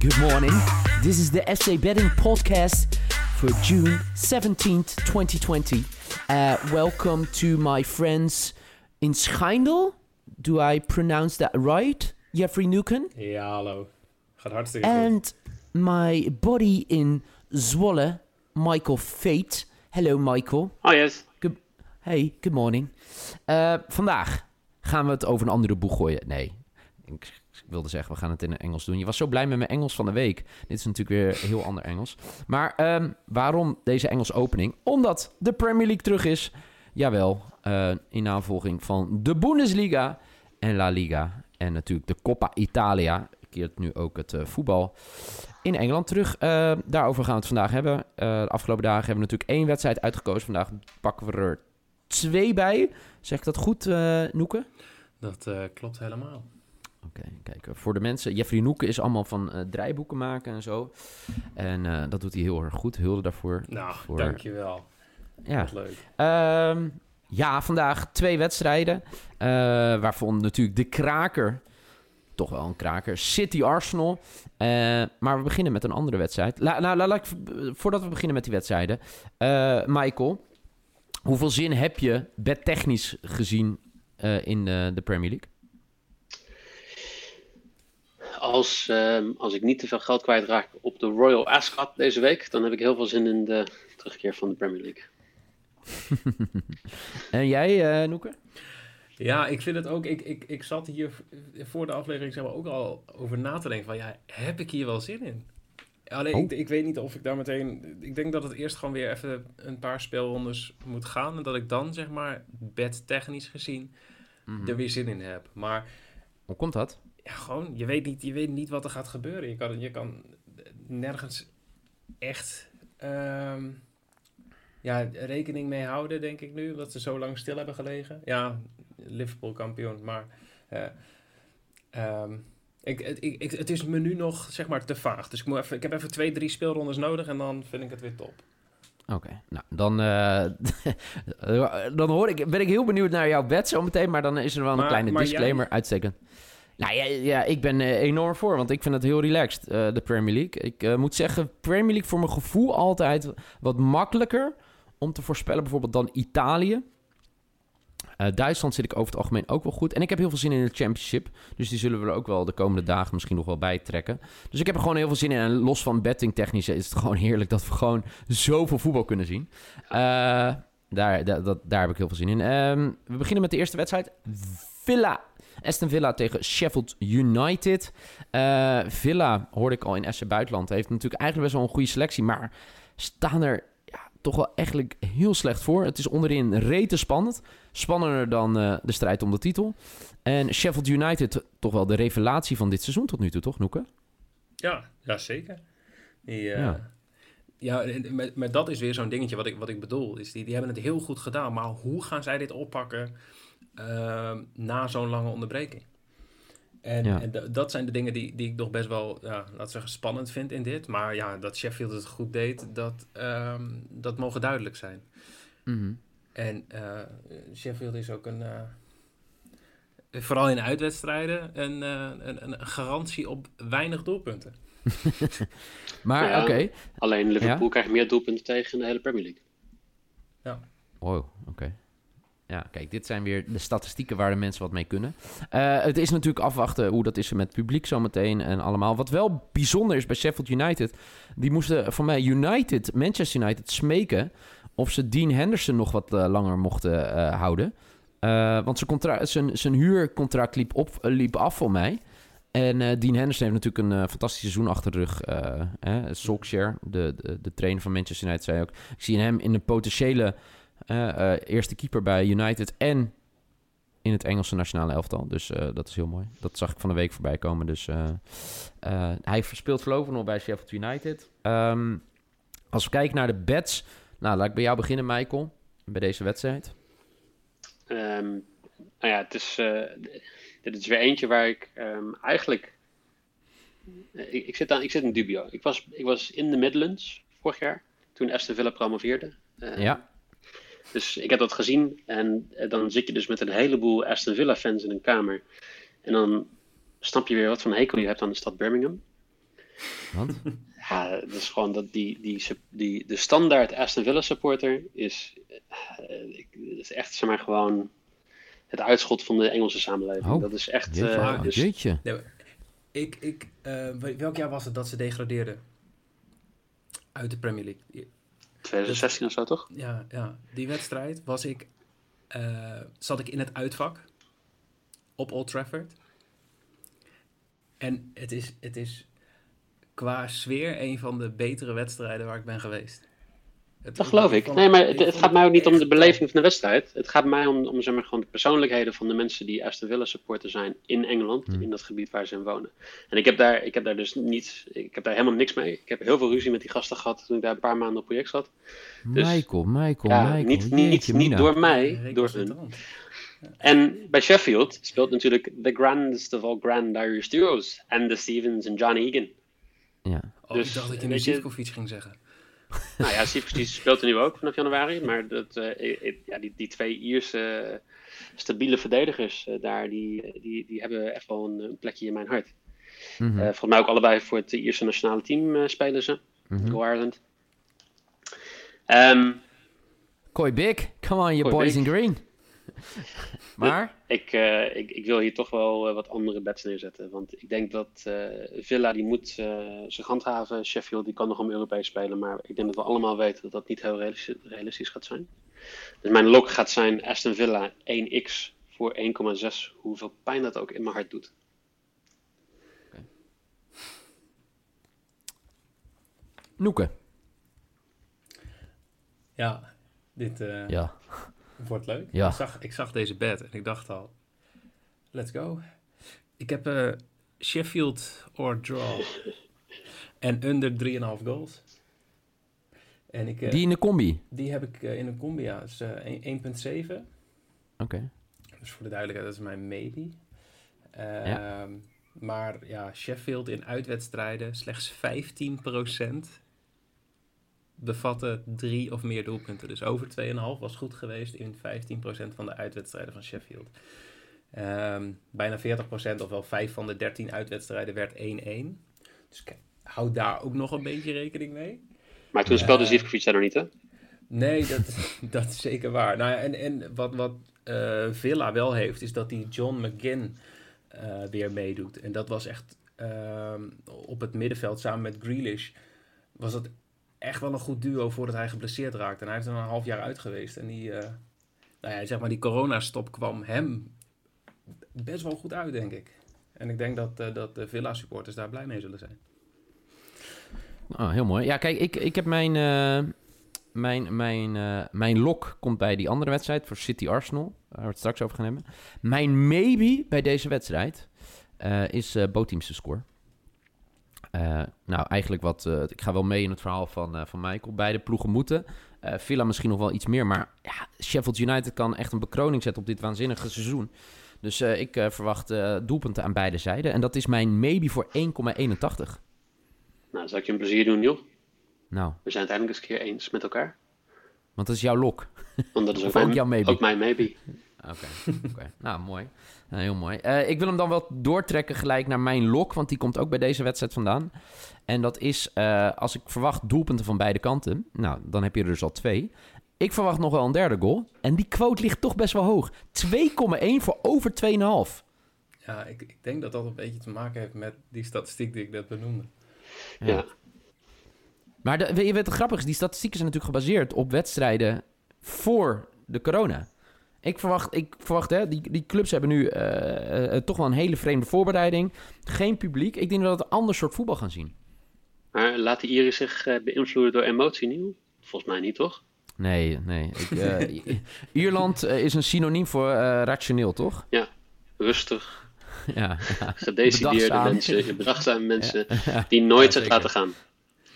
Good morning. This is the SA Betting Podcast for June 17th, 2020. Uh, welcome to my friends in Schijndel. Do I pronounce that right? Jeffrey Nuken. Ja, hallo. Gaat hartstikke goed. And my buddy in Zwolle, Michael Fate. Hello, Michael. Oh yes. Good, hey, good morning. Uh, vandaag gaan we het over een andere boeg gooien. Nee, ik wilde zeggen, we gaan het in het Engels doen. Je was zo blij met mijn Engels van de week. Dit is natuurlijk weer heel ander Engels. Maar um, waarom deze Engels opening? Omdat de Premier League terug is. Jawel, uh, in navolging van de Bundesliga en La Liga. En natuurlijk de Coppa Italia. Keert nu ook het uh, voetbal in Engeland terug. Uh, daarover gaan we het vandaag hebben. De afgelopen dagen hebben we natuurlijk één wedstrijd uitgekozen. Vandaag pakken we er twee bij. Zeg ik dat goed, Noeke? Dat klopt helemaal. Oké, okay, kijk. Voor de mensen... Jeffrey Noeke is allemaal van draaiboeken maken en zo. En dat doet hij heel erg goed. Hulde daarvoor. Nou, voor... dankjewel. Ja. Wat leuk. Um, ja, vandaag twee wedstrijden. waarvan natuurlijk de kraker toch wel een kraker. City Arsenal. Uh, maar we beginnen met een andere wedstrijd. La, nou, la, la, voordat we beginnen met die wedstrijden. Uh, Michael, hoeveel zin heb je bedtechnisch gezien in de, de, Premier League? Als, ehm, als ik niet te veel geld kwijtraak op de Royal Ascot deze week, dan heb ik heel veel zin in de terugkeer van de Premier League. en jij, Noeke? Ja, ik vind het ook. Ik, ik, ik zat hier voor de aflevering zeg maar, ook al over na te denken: van ja, heb ik hier wel zin in? Alleen, oh. ik, ik weet niet of ik daar meteen. Ik denk dat het eerst gewoon weer even een paar speelrondes moet gaan. En dat ik dan, zeg maar, bedtechnisch gezien, mm -hmm. er weer zin in heb. Maar. Hoe komt dat? Ja, gewoon, je weet niet, je weet niet wat er gaat gebeuren. Je kan, je kan nergens echt. Um, ja, rekening mee houden, denk ik nu, omdat ze zo lang stil hebben gelegen. Ja, Liverpool kampioen, maar uh, um, ik, ik, ik, het is me nu nog zeg maar te vaag. Dus ik, moet even, ik heb even twee, drie speelrondes nodig en dan vind ik het weer top. Oké, okay, nou dan, uh, dan hoor ik, ben ik heel benieuwd naar jouw bed zometeen, maar dan is er wel een maar, kleine disclaimer jij... uitstekend. Nou ja, ik ben uh, enorm voor, want ik vind het heel relaxed, uh, de Premier League. Ik uh, moet zeggen, Premier League voor mijn gevoel altijd wat makkelijker om te voorspellen, bijvoorbeeld dan Italië. Duitsland zit ik over het algemeen ook wel goed. En ik heb heel veel zin in de Championship. Dus die zullen we er ook wel de komende dagen misschien nog wel bij trekken. Dus ik heb er gewoon heel veel zin in. En los van betting technisch is het gewoon heerlijk dat we gewoon zoveel voetbal kunnen zien. Daar, daar, heb ik heel veel zin in. Um, we beginnen met de eerste wedstrijd. Villa. Aston Villa tegen Sheffield United. Uh, Villa, hoorde ik al in SC Buitenland, heeft natuurlijk eigenlijk best wel een goede selectie. Maar staan er toch wel eigenlijk heel slecht voor. Het is onderin rete spannend. Spannender dan uh, de strijd om de titel. En Sheffield United toch wel de revelatie van dit seizoen tot nu toe, toch, Noeke? Ja, ja zeker. Die, uh, ja. ja, maar, maar dat is weer zo'n dingetje wat ik, wat ik bedoel. Is die, die hebben het heel goed gedaan. Maar hoe gaan zij dit oppakken uh, na zo'n lange onderbreking? En, ja. en dat zijn de dingen die, die ik nog best wel, ja, laat zeggen, spannend vind in dit. Maar ja, dat Sheffield het goed deed, dat, um, dat mogen duidelijk zijn. Mm -hmm. En uh, Sheffield is ook een, uh, vooral in uitwedstrijden, een, uh, een, een, garantie op weinig doelpunten. maar ja, oké. Okay. Alleen Liverpool ja? krijgt meer doelpunten tegen in de hele Premier League. Ja. Wow, oké. Okay. Dit zijn weer de statistieken waar de mensen wat mee kunnen. Uh, het is natuurlijk afwachten hoe dat is met het publiek zometeen en allemaal. Wat wel bijzonder is bij Sheffield United, die moesten van mij United, Manchester United, smeken of ze Dean Henderson nog wat uh, langer mochten uh, houden. want zijn, zijn, zijn huurcontract liep, op, liep af voor mij. En Dean Henderson heeft natuurlijk een fantastisch seizoen achter de rug. Solskjaer, de, de, de trainer van Manchester United, zei ook... Ik zie hem in een potentiële uh, uh, eerste keeper bij United en in het Engelse nationale elftal. Dus uh, dat is heel mooi. Dat zag ik van de week voorbij komen. Dus hij speelt voorlopig nog bij Sheffield United. Um, als we kijken naar de bets. Nou, laat ik bij jou beginnen, Michael. Bij deze wedstrijd. Um, nou ja, het is, dit is weer eentje waar ik um, eigenlijk... Ik, ik, zit aan, ik zit in dubio. Ik was, ik was in de Midlands vorig jaar. Toen Aston Villa promoveerde. ja. Dus ik heb dat gezien en dan zit je dus met een heleboel Aston Villa fans in een kamer. En dan snap je weer wat van hekel je hebt aan de stad Birmingham. Want? Ja, dat is gewoon dat die, die, die, de standaard Aston Villa supporter is, uh, is echt zeg maar gewoon het uitschot van de Engelse samenleving. Oh, dat is echt. Jeetje. Uh, dus... jeetje. ik, ik, uh, welk jaar was het dat ze degradeerden uit de Premier League? 2016 of zo, toch? Ja, ja, die wedstrijd was ik, uh, zat ik in het uitvak op Old Trafford. En het is, het is qua sfeer een van de betere wedstrijden waar ik ben geweest. Het dat geloof ik. Nee, maar het, het gaat mij ook niet om de beleving van de wedstrijd. Het gaat mij om, om zeg maar, gewoon de persoonlijkheden van de mensen die Aston Villa supporter zijn in Engeland, hmm. in dat gebied waar ze in wonen. En ik heb daar, ik heb daar dus niet, ik heb daar helemaal niks mee. Ik heb heel veel ruzie met die gasten gehad toen ik daar een paar maanden op project zat. Dus, Michael, Michael, ja, Michael. Niet, niet, niet door mij, door hun. En bij Sheffield speelt natuurlijk the grandest of all grand Irish duos. En de Stevens en John Egan. Ja. Oh, dus, ik dacht dat je nu Zivkovic ging zeggen. Nou ja, Sivkovic speelt er nu ook vanaf januari. Maar dat, uh, ja, die, die twee Ierse uh, stabiele verdedigers uh, daar, die, die, die hebben echt wel een, een plekje in mijn hart. Mm -hmm. volgens mij ook allebei voor het Ierse nationale team spelen ze. Mm -hmm. Go Ireland. Um, Koi Big, come on you boys Big. in green. maar? Ik, uh, ik, ik, wil hier toch wel uh, wat andere bets neerzetten. Want ik denk dat uh, Villa die moet zich handhaven. Sheffield die kan nog om Europees spelen. Maar ik denk dat we allemaal weten dat dat niet heel realistisch, realistisch gaat zijn. Dus mijn lok gaat zijn Aston Villa 1x voor 1,6. Hoeveel pijn dat ook in mijn hart doet. Okay. Noeke. Ja, dit... ja. Wordt leuk. Ja. Ik, zag, ik zag deze bed en ik dacht al, let's go. Ik heb uh, Sheffield or draw. en under 3,5 goals. En ik, uh, die in de combi? Die heb ik uh, in een combi, ja. Dus 1,7. Oké. Okay. Dus voor de duidelijkheid, dat is mijn maybe. Ja. Ehm, maar ja, Sheffield in uitwedstrijden slechts 15% bevatten drie of meer doelpunten. Dus over 2,5 was goed geweest in 15% van de uitwedstrijden van Sheffield. Um, bijna 40% of wel 5 van de 13 uitwedstrijden werd 1-1. Dus kijk, houd daar ook nog een beetje rekening mee. Maar toen speelde uh, Zivkovic daar nog niet, hè? Nee, dat, dat is zeker waar. Nou ja, en, en wat, wat uh, Villa wel heeft, is dat die John McGinn uh, weer meedoet. En dat was echt uh, op het middenveld samen met Grealish. Was dat echt wel een goed duo voordat hij geblesseerd raakte. En hij heeft er een half jaar uit geweest. En die, uh, nou ja, zeg maar, die coronastop kwam hem best wel goed uit, denk ik. En ik denk dat, uh, dat de Villa-supporters daar blij mee zullen zijn. Oh, heel mooi. Ja, kijk, ik, ik heb mijn, uh, mijn, mijn, mijn lok komt bij die andere wedstrijd voor City Arsenal, waar we het straks over gaan hebben. Mijn maybe bij deze wedstrijd is uh, te score. Uh, nou, eigenlijk wat... Uh, ik ga wel mee in het verhaal van, uh, van Michael. Beide ploegen moeten. Villa misschien nog wel iets meer. Maar ja, Sheffield United kan echt een bekroning zetten op dit waanzinnige seizoen. Dus ik verwacht doelpunten aan beide zijden. En dat is mijn maybe voor 1,81. Nou, zal ik je een plezier doen, joh. Nou. We zijn het eindelijk eens een keer eens met elkaar. Want dat is jouw lok. Want dat is ook, mijn, jouw maybe. ook mijn maybe. Oké, okay. nou mooi. Nou, heel mooi. Uh, ik wil hem dan wel doortrekken gelijk naar mijn lok, want die komt ook bij deze wedstrijd vandaan. En dat is, uh, als ik verwacht doelpunten van beide kanten, nou, dan heb je er dus al twee. Ik verwacht nog wel een derde goal. En die quote ligt toch best wel hoog. 2,1 voor over 2,5. Ja, ik, ik denk dat dat een beetje te maken heeft met die statistiek die ik net benoemde. Ja. ja. Maar de, je weet het grappig is, die statistieken zijn natuurlijk gebaseerd op wedstrijden voor de corona. Ik verwacht, ik verwacht hè, die, die clubs hebben nu uh, uh, toch wel een hele vreemde voorbereiding. Geen publiek. Ik denk dat we een ander soort voetbal gaan zien. Maar laat de Iris zich uh, beïnvloeden door emotie, Nieuw? Volgens mij niet, toch? Nee, nee. Ik, Ierland is een synoniem voor rationeel, toch? Ja, rustig. ja, ja. Gedecideerde mensen, bedachtzame mensen die nooit zich laten gaan.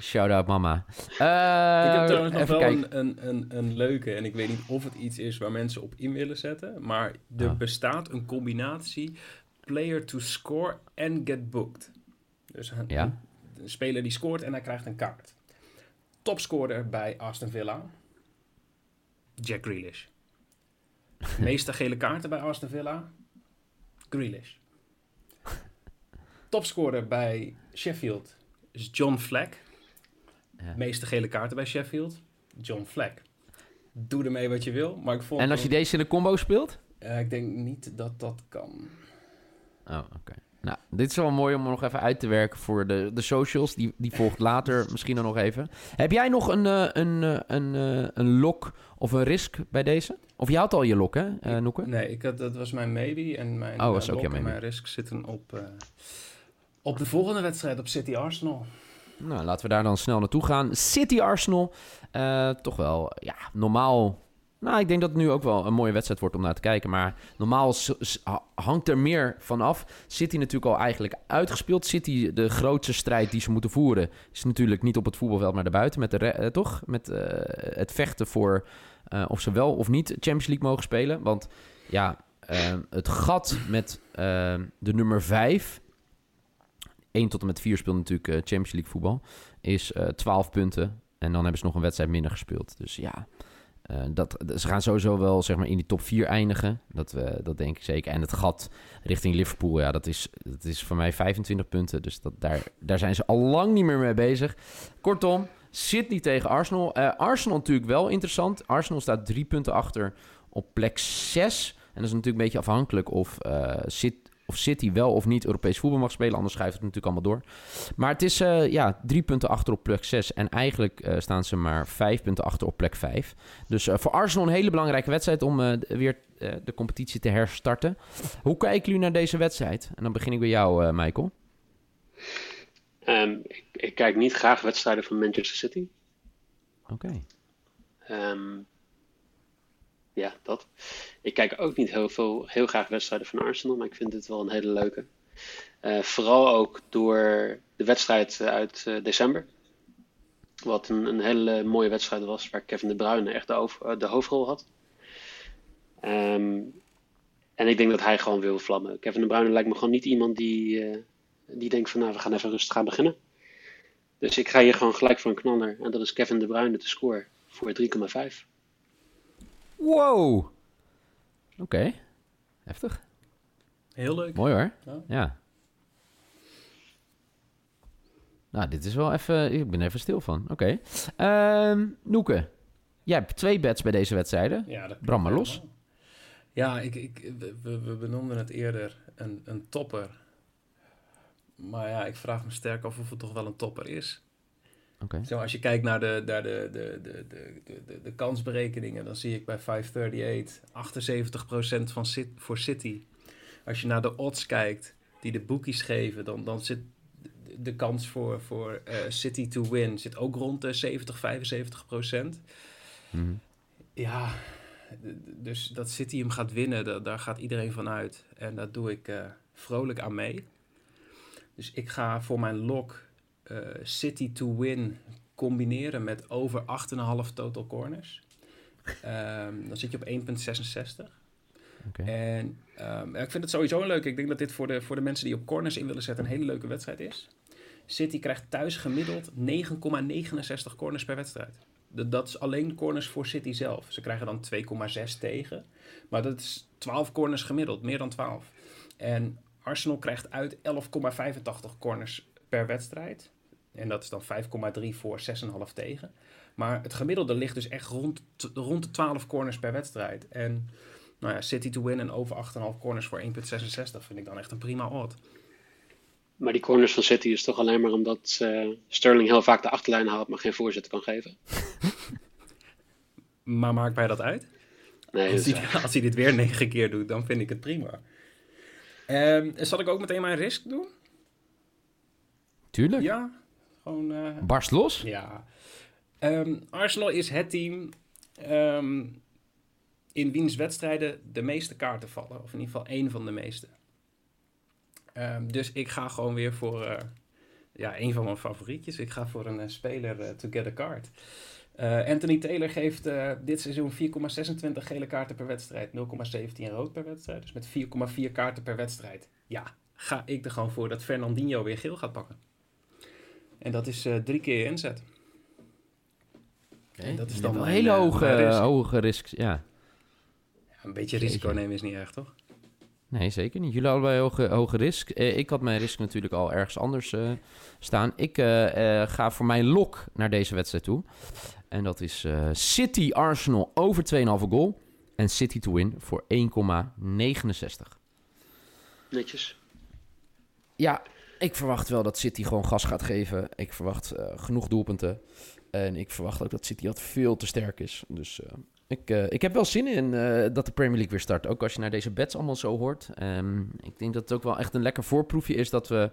Shout-out mama. Uh, ik heb trouwens nog wel een, een, een, een, leuke, en ik weet niet of het iets is waar mensen op in willen zetten, maar er ah. bestaat een combinatie player to score en get booked. Dus een, ja? een, speler die scoort en hij krijgt een kaart. Topscorer bij Aston Villa, Jack Grealish. Meeste gele kaarten bij Aston Villa, Grealish. Topscorer bij Sheffield, is John Fleck. Meeste gele kaarten bij Sheffield. John Fleck. Doe ermee wat je wil. Maar ik vond en als je deze in de combo speelt? Uh, ik denk niet dat dat kan. Oh, oké. Nou, dit is wel mooi om nog even uit te werken voor de, de socials. Die, die volgt later misschien dan nog even. Heb jij nog een, uh, een, uh, een, een lock of een risk bij deze? Of je had al je lock, hè, Noeke? Nee, ik had, dat was mijn maybe. En mijn oh, was ook en mijn risk zitten op, op de volgende wedstrijd, op City Arsenal. Nou, laten we daar dan snel naartoe gaan. City Arsenal, toch wel, ja, normaal nou, ik denk dat het nu ook wel een mooie wedstrijd wordt om naar te kijken. Maar normaal hangt er meer van af. City natuurlijk al eigenlijk uitgespeeld. City, de grootste strijd die ze moeten voeren... is natuurlijk niet op het voetbalveld, maar daarbuiten. Met, de eh, toch? met uh, het vechten voor of ze wel of niet Champions League mogen spelen. Want ja, het gat met de nummer 5... 1 tot en met 4 speelt natuurlijk Champions League voetbal... is 12 punten. En dan hebben ze nog een wedstrijd minder gespeeld. Dus ja... Uh, dat, ze gaan sowieso wel zeg maar, in die top 4 eindigen. Dat, uh, dat denk ik zeker. En het gat richting Liverpool, ja, dat is, dat is voor mij 25 punten. Dus dat, daar, daar zijn ze al lang niet meer mee bezig. Kortom, Sydney tegen Arsenal. Arsenal natuurlijk wel interessant. Arsenal staat drie punten achter op plek 6. En dat is natuurlijk een beetje afhankelijk of City of City wel of niet Europees voetbal mag spelen. Anders schuift het natuurlijk allemaal door. Maar het is uh, ja, drie punten achter op plek 6. En eigenlijk uh, staan ze maar vijf punten achter op plek 5. Dus uh, voor Arsenal een hele belangrijke wedstrijd om weer de competitie te herstarten. Hoe kijken jullie naar deze wedstrijd? En dan begin ik bij jou, Michael. Um, ik, ik, kijk niet graag wedstrijden van Manchester City. Oké. Okay. Um, ja, dat. Ik kijk ook niet heel, veel, heel graag wedstrijden van Arsenal, maar ik vind het wel een hele leuke. Uh, vooral ook door de wedstrijd uit uh, december. Wat een, een, hele mooie wedstrijd was, waar Kevin De Bruyne echt de, hoofdrol had. Um, en ik denk dat hij gewoon wil vlammen. Kevin De Bruyne lijkt me gewoon niet iemand die, die denkt van nou, we gaan even rustig gaan beginnen. Dus ik ga hier gewoon gelijk voor een knaller. En dat is Kevin De Bruyne te scoren voor 3,5. Wow. Oké. Heftig. Heel leuk. Mooi hoor. Ja. Nou, dit is wel even... Ik ben even stil van. Oké. Okay. Ehm, Noeke. Jij hebt twee bets bij deze wedstrijden. Ja, dat Bram maar los. Ja, ik, ik, we, we benoemden het eerder een, een topper. Maar ja, ik vraag me sterk af of het toch wel een topper is. Zo, als je kijkt naar de, naar de, de, de, de, de, de kansberekeningen, dan zie ik bij 538 78% van voor City. Als je naar de odds kijkt die de bookies geven, dan, dan zit de kans voor, voor uh, City to win zit ook rond de 70, 75 procent. Mm Ja, dus dat City hem gaat winnen, daar gaat iedereen van uit. En daar doe ik uh, vrolijk aan mee. Dus ik ga voor mijn lock City to win combineren met over 8,5 total corners. Um, dan zit je op 1,66. Okay. En um, ik vind het sowieso leuk. Ik denk dat dit voor de, voor de mensen die op corners in willen zetten een hele leuke wedstrijd is. City krijgt thuis gemiddeld 9,69 corners per wedstrijd. Dat is alleen corners voor City zelf. Ze krijgen dan 2,6 tegen. Maar dat is 12 corners gemiddeld, meer dan 12. En Arsenal krijgt uit 11,85 corners per wedstrijd. En dat is dan 5,3 voor 6,5 tegen. Maar het gemiddelde ligt dus echt rond, rond de 12 corners per wedstrijd. En nou ja, City to win en over 8,5 corners voor 1,66 vind ik dan echt een prima odd. Maar die corners van City is toch alleen maar omdat uh, Sterling heel vaak de achterlijn haalt, maar geen voorzet kan geven. maar maakt mij dat uit? Nee, als, hij, als, hij, dit weer negen keer doet, dan vind ik het prima. Um, zal ik ook meteen mijn risk doen? Tuurlijk. Ja, gewoon, uh, Barst los? Ja. Um, Arsenal is het team um, in wiens wedstrijden de meeste kaarten vallen. Of in ieder geval één van de meeste. Um, dus ik ga gewoon weer voor uh, ja, een van mijn favorietjes. Ik ga voor een uh, speler to get a card. Anthony Taylor geeft dit seizoen 4,26 gele kaarten per wedstrijd. 0,17 rood per wedstrijd. Dus met 4,4 kaarten per wedstrijd. Ja, ga ik er gewoon voor dat Fernandinho weer geel gaat pakken. En dat is uh, drie keer inzet. Dat is dan wel een hele hoge, uh, hoge risk. Ja. ja. Een beetje risico nemen is niet erg, toch? Nee, zeker niet. Jullie hadden hoge, hoge risk. Eh, ik had mijn risk natuurlijk al ergens anders uh, staan. Ik uh, ga voor mijn lok naar deze wedstrijd toe. En dat is City Arsenal over 2,5 goal. En City to win voor 1,69. Netjes. Ja, ik verwacht wel dat City gewoon gas gaat geven. Ik verwacht genoeg doelpunten. En ik verwacht ook dat City wat veel te sterk is. Dus ik, uh, ik heb wel zin in dat de Premier League weer start. Ook als je naar deze bets allemaal zo hoort. Um, ik denk dat het ook wel echt een lekker voorproefje is dat we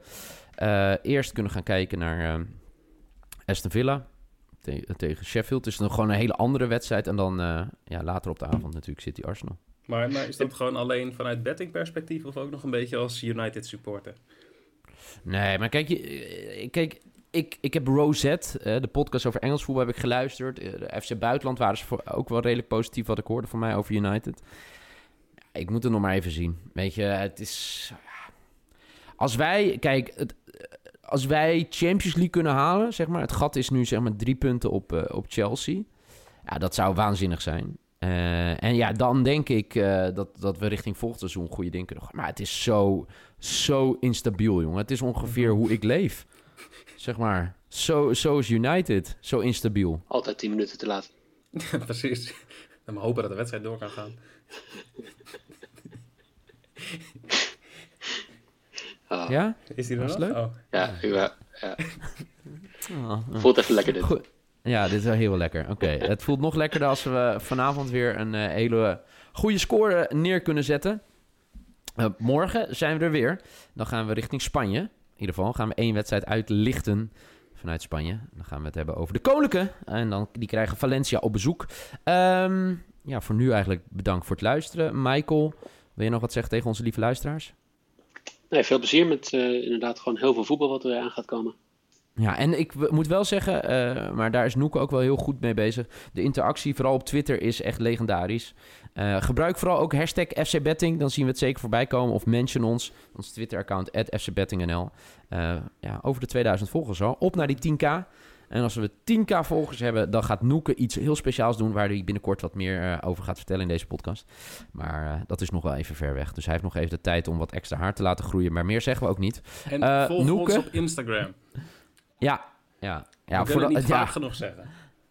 eerst kunnen gaan kijken naar Aston Villa te tegen Sheffield. Het is nog gewoon een hele andere wedstrijd. En dan ja, later op de avond natuurlijk City Arsenal. Maar, maar is dat gewoon alleen vanuit bettingperspectief of ook nog een beetje als United supporter? Nee, maar kijk, je, kijk ik, ik heb Rosette, uh, de podcast over Engels voetbal, heb ik geluisterd. Uh, de FC Buitenland waren ze ook wel redelijk positief wat ik hoorde van mij over United. Ik moet het nog maar even zien. Weet je, het is... Als wij, kijk, het, als wij Champions League kunnen halen, zeg maar... Het gat is nu zeg maar drie punten op, op Chelsea. Ja, dat zou waanzinnig zijn. Uh, en ja, dan denk ik uh, dat, dat we richting volgend seizoen goede dingen kunnen Maar het is zo, zo instabiel, jongen. Het is ongeveer hoe ik leef. Zeg maar, zo, zo is United, zo instabiel. Altijd 10 minuten te laat. Ja, precies. Dan maar hopen dat de wedstrijd door kan gaan. Oh. Ja? Is die er nog? leuk? Oh. Ja, ja, ja. Oh, Voelt even lekker dit. Goed. Ja, dit is wel heel lekker. Oké, het voelt nog lekkerder als we vanavond weer een uh, hele goede score neer kunnen zetten. Uh, morgen zijn we er weer. Dan gaan we richting Spanje ieder geval gaan we één wedstrijd uitlichten vanuit Spanje. Dan gaan we het hebben over de Koninklijke. En dan, die krijgen Valencia op bezoek. Um, ja, voor nu eigenlijk bedankt voor het luisteren. Michael, wil je nog wat zeggen tegen onze lieve luisteraars? Nee, veel plezier met uh, inderdaad gewoon heel veel voetbal wat er aan gaat komen. Ja, en ik moet wel zeggen, uh, maar daar is Noeke ook wel heel goed mee bezig. De interactie, vooral op Twitter, is echt legendarisch. Uh, gebruik vooral ook hashtag FCBetting, dan zien we het zeker voorbij komen. Of mention ons, ons Twitter-account, FCBettingnl. Uh, ja, over de 2000 volgers al. Op naar die 10k. En als we 10k volgers hebben, dan gaat Noeke iets heel speciaals doen... waar hij binnenkort wat meer over gaat vertellen in deze podcast. Maar dat is nog wel even ver weg. Dus hij heeft nog even de tijd om wat extra haar te laten groeien. Maar meer zeggen we ook niet. En volg Noeke, ons op Instagram. Ja, ja. ja ik wil het niet vaak genoeg zeggen.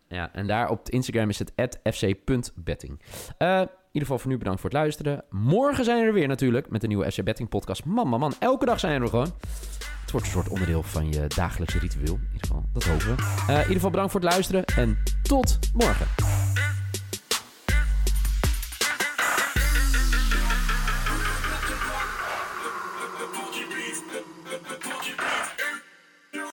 Ja, en daar op Instagram is het fc.betting. Uh, in ieder geval voor nu bedankt voor het luisteren. Morgen zijn we er weer natuurlijk met een nieuwe FC Betting podcast. Man, man, man. Elke dag zijn we er gewoon. Het wordt een soort onderdeel van je dagelijkse ritueel. In ieder geval, dat hopen we. Uh, in ieder geval bedankt voor het luisteren en tot morgen.